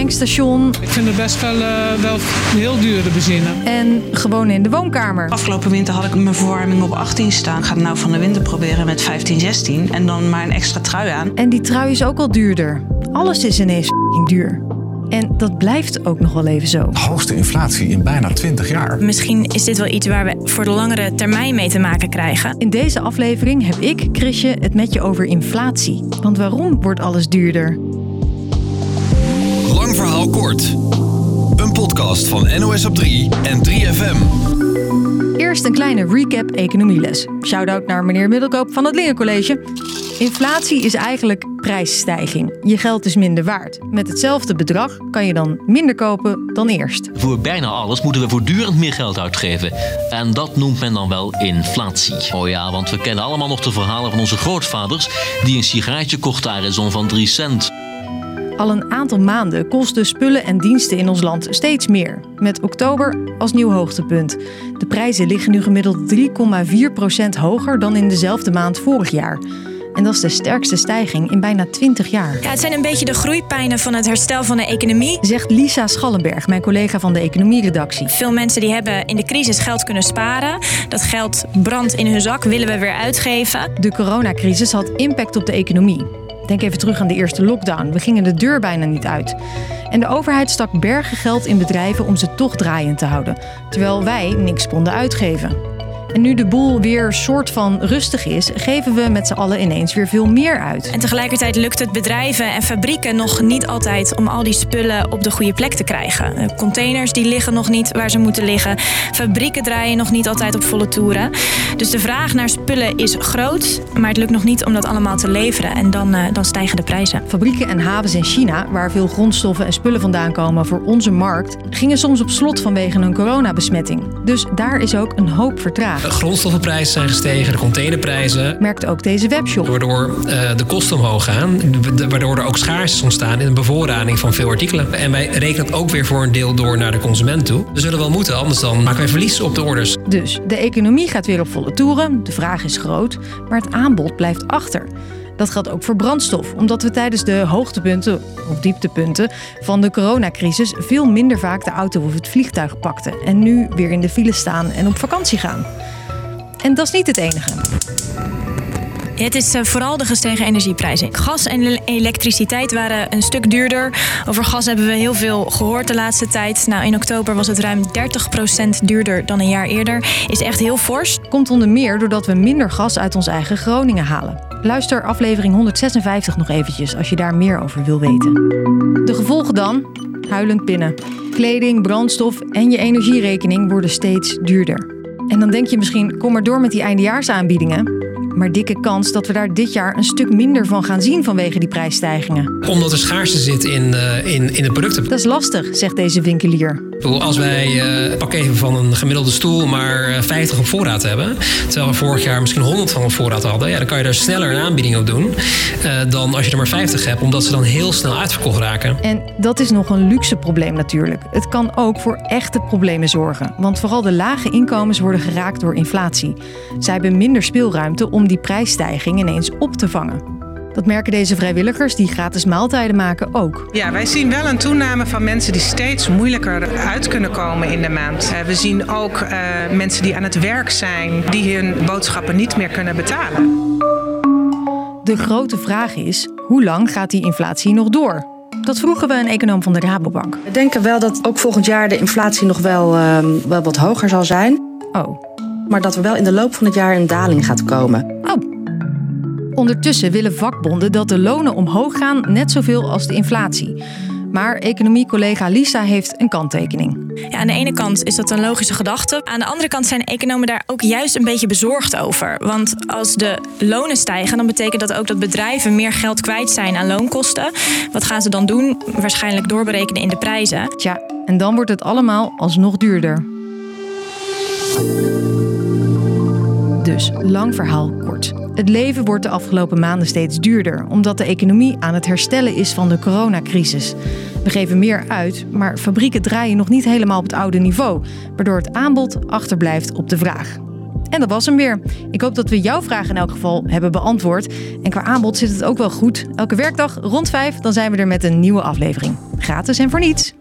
tankstation. Ik vind het best wel, uh, wel heel duur, de benzine. En gewoon in de woonkamer. Afgelopen winter had ik mijn verwarming op 18 staan. Ik ga het nou van de winter proberen met 15, 16. En dan maar een extra trui aan. En die trui is ook al duurder. Alles is ineens duur. En dat blijft ook nog wel even zo. De hoogste inflatie in bijna 20 jaar. Misschien is dit wel iets waar we voor de langere termijn mee te maken krijgen. In deze aflevering heb ik, Chrisje, het met je over inflatie. Want waarom wordt alles duurder? Lang verhaal kort. Een podcast van NOS op 3 en 3FM. Eerst een kleine recap economieles. Shout-out naar meneer Middelkoop van het Lingencollege. Inflatie is eigenlijk prijsstijging. Je geld is minder waard. Met hetzelfde bedrag kan je dan minder kopen dan eerst. Voor bijna alles moeten we voortdurend meer geld uitgeven. En dat noemt men dan wel inflatie. Oh ja, want we kennen allemaal nog de verhalen van onze grootvaders... die een sigaretje kochten aan een van 3 cent. Al een aantal maanden kosten spullen en diensten in ons land steeds meer. Met oktober als nieuw hoogtepunt. De prijzen liggen nu gemiddeld 3,4% hoger dan in dezelfde maand vorig jaar. En dat is de sterkste stijging in bijna 20 jaar. Ja, het zijn een beetje de groeipijnen van het herstel van de economie. Zegt Lisa Schallenberg, mijn collega van de economieredactie. Veel mensen die hebben in de crisis geld kunnen sparen. Dat geld brandt in hun zak, willen we weer uitgeven. De coronacrisis had impact op de economie. Denk even terug aan de eerste lockdown. We gingen de deur bijna niet uit. En de overheid stak bergen geld in bedrijven om ze toch draaiend te houden. Terwijl wij niks konden uitgeven. En nu de boel weer soort van rustig is, geven we met z'n allen ineens weer veel meer uit. En tegelijkertijd lukt het bedrijven en fabrieken nog niet altijd om al die spullen op de goede plek te krijgen. Eh, containers die liggen nog niet waar ze moeten liggen. Fabrieken draaien nog niet altijd op volle toeren. Dus de vraag naar spullen is groot, maar het lukt nog niet om dat allemaal te leveren. En dan, uh, dan stijgen de prijzen. Fabrieken en havens in China, waar veel grondstoffen en spullen vandaan komen voor onze markt, gingen soms op slot vanwege een coronabesmetting. Dus daar is ook een hoop vertraagd. De grondstoffenprijzen zijn gestegen, de containerprijzen. Merkt ook deze webshop. Waardoor uh, de kosten omhoog gaan, waardoor er ook schaarste ontstaan in de bevoorrading van veel artikelen. En wij rekenen het ook weer voor een deel door naar de consument toe. We zullen wel moeten, anders dan maken wij verlies op de orders. Dus de economie gaat weer op volle toeren, de vraag is groot, maar het aanbod blijft achter. Dat geldt ook voor brandstof, omdat we tijdens de hoogtepunten of dieptepunten van de coronacrisis veel minder vaak de auto of het vliegtuig pakten en nu weer in de file staan en op vakantie gaan. En dat is niet het enige. Het is eh, vooral de gestegen energieprijzen. Gas en elektriciteit waren een stuk duurder. Over gas hebben we heel veel gehoord de laatste tijd. Nou, in oktober was het ruim 30% duurder dan een jaar eerder. Is echt heel fors. Komt onder meer doordat we minder gas uit ons eigen Groningen halen. Luister aflevering 156 nog eventjes als je daar meer over wil weten. De gevolgen dan? Huilend pinnen. Kleding, brandstof en je energierekening worden steeds duurder. En dan denk je misschien, kom maar door met die eindejaarsaanbiedingen. Maar dikke kans dat we daar dit jaar een stuk minder van gaan zien vanwege die prijsstijgingen. Omdat er schaarste zit in, uh, in, in de producten. Dat is lastig, zegt deze winkelier. Als wij uh, pak even van een gemiddelde stoel maar 50 op voorraad hebben, terwijl we vorig jaar misschien 100 van op voorraad hadden, ja, dan kan je daar sneller een aanbieding op doen uh, dan als je er maar 50 hebt, omdat ze dan heel snel uitverkocht raken. En dat is nog een luxe probleem natuurlijk. Het kan ook voor echte problemen zorgen, want vooral de lage inkomens worden geraakt door inflatie. Zij hebben minder speelruimte om die prijsstijging ineens op te vangen. Dat merken deze vrijwilligers die gratis maaltijden maken ook. Ja, wij zien wel een toename van mensen die steeds moeilijker uit kunnen komen in de maand. Eh, we zien ook uh, mensen die aan het werk zijn, die hun boodschappen niet meer kunnen betalen. De grote vraag is, hoe lang gaat die inflatie nog door? Dat vroegen we een econoom van de Rabobank. We denken wel dat ook volgend jaar de inflatie nog wel, uh, wel wat hoger zal zijn. Oh. Maar dat er wel in de loop van het jaar een daling gaat komen. Ondertussen willen vakbonden dat de lonen omhoog gaan, net zoveel als de inflatie. Maar economiecollega Lisa heeft een kanttekening. Ja, aan de ene kant is dat een logische gedachte. Aan de andere kant zijn economen daar ook juist een beetje bezorgd over. Want als de lonen stijgen, dan betekent dat ook dat bedrijven meer geld kwijt zijn aan loonkosten. Wat gaan ze dan doen? Waarschijnlijk doorberekenen in de prijzen. Tja, en dan wordt het allemaal alsnog duurder. Dus, lang verhaal kort. Het leven wordt de afgelopen maanden steeds duurder, omdat de economie aan het herstellen is van de coronacrisis. We geven meer uit, maar fabrieken draaien nog niet helemaal op het oude niveau, waardoor het aanbod achterblijft op de vraag. En dat was hem weer. Ik hoop dat we jouw vraag in elk geval hebben beantwoord. En qua aanbod zit het ook wel goed. Elke werkdag rond 5, dan zijn we er met een nieuwe aflevering. Gratis en voor niets.